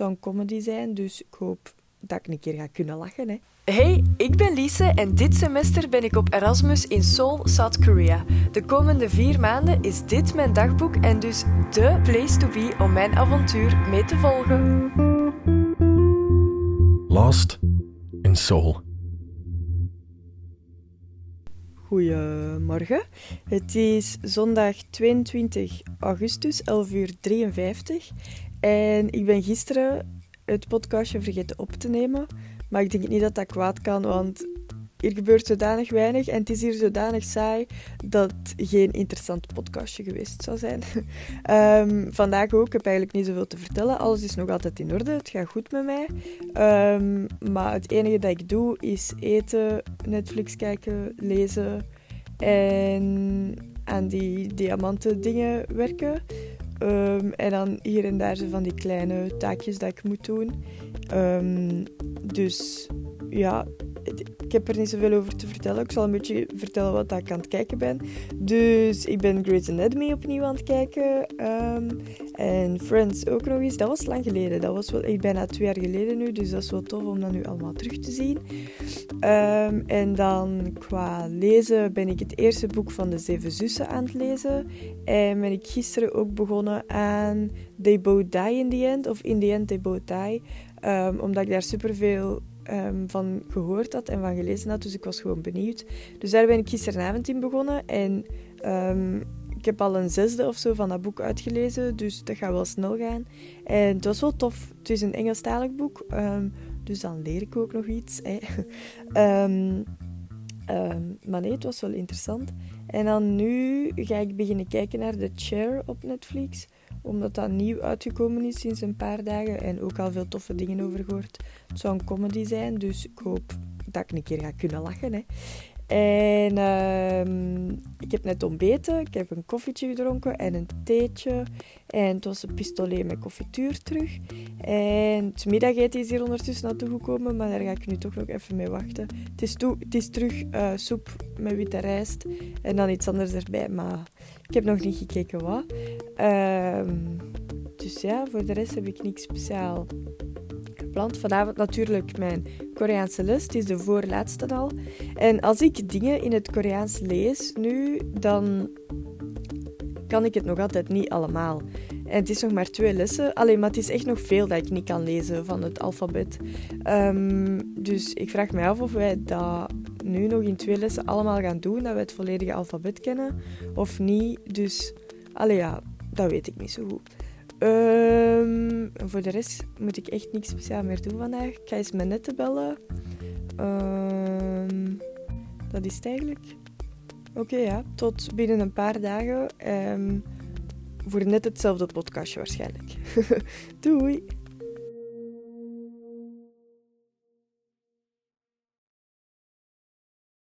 zou een comedy zijn, dus ik hoop dat ik een keer ga kunnen lachen. Hè. Hey, ik ben Lise en dit semester ben ik op Erasmus in Seoul, South Korea. De komende vier maanden is dit mijn dagboek en dus de place to be om mijn avontuur mee te volgen. Lost in Seoul. Goedemorgen. Het is zondag 22 augustus, 11 uur 53. En ik ben gisteren het podcastje vergeten op te nemen. Maar ik denk niet dat dat kwaad kan, want er gebeurt zodanig weinig en het is hier zodanig saai dat het geen interessant podcastje geweest zou zijn. um, vandaag ook, ik heb eigenlijk niet zoveel te vertellen. Alles is nog altijd in orde, het gaat goed met mij. Um, maar het enige dat ik doe is eten, Netflix kijken, lezen en aan die diamanten dingen werken. Um, en dan hier en daar van die kleine taakjes dat ik moet doen. Um, dus ja, ik heb er niet zoveel over te vertellen. Ik zal een beetje vertellen wat ik aan het kijken ben. Dus ik ben Grey's Anatomy opnieuw aan het kijken. Um, en Friends ook nog eens. Dat was lang geleden. Dat was wel echt bijna twee jaar geleden nu. Dus dat is wel tof om dat nu allemaal terug te zien. Um, en dan qua lezen ben ik het eerste boek van de Zeven Zussen aan het lezen. En ben ik gisteren ook begonnen aan They Both Die in the End. Of In the End They Both Die. Um, omdat ik daar superveel um, van gehoord had en van gelezen had. Dus ik was gewoon benieuwd. Dus daar ben ik gisteravond in begonnen. En um, ik heb al een zesde of zo van dat boek uitgelezen. Dus dat gaat wel snel gaan. En het was wel tof. Het is een Engelstalig boek. Um, dus dan leer ik ook nog iets. Hè. maar nee, het was wel interessant. En dan nu ga ik beginnen kijken naar The Chair op Netflix omdat dat nieuw uitgekomen is sinds een paar dagen en ook al veel toffe dingen over gehoord. Het zou een comedy zijn, dus ik hoop dat ik een keer ga kunnen lachen. Hè. En uh, ik heb net ontbeten, ik heb een koffietje gedronken en een theetje. En het was een pistolet met confituur terug. En het middageten is hier ondertussen naartoe gekomen, maar daar ga ik nu toch nog even mee wachten. Het is, toe, het is terug uh, soep met witte rijst en dan iets anders erbij, maar ik heb nog niet gekeken wat. Uh, dus ja, voor de rest heb ik niks speciaal gepland. Vanavond natuurlijk mijn Koreaanse les. Het is de voorlaatste al. En als ik dingen in het Koreaans lees nu, dan kan ik het nog altijd niet allemaal. En het is nog maar twee lessen. Alleen, maar het is echt nog veel dat ik niet kan lezen van het alfabet. Um, dus ik vraag me af of wij dat nu nog in twee lessen allemaal gaan doen. Dat we het volledige alfabet kennen. Of niet. Dus, allee ja, dat weet ik niet zo goed. Um, voor de rest moet ik echt niks speciaal meer doen vandaag. Ik ga eens mijn netten bellen. Um, dat is het eigenlijk. Oké, ja. Tot binnen een paar dagen. Um, voor net hetzelfde podcastje waarschijnlijk. Doei!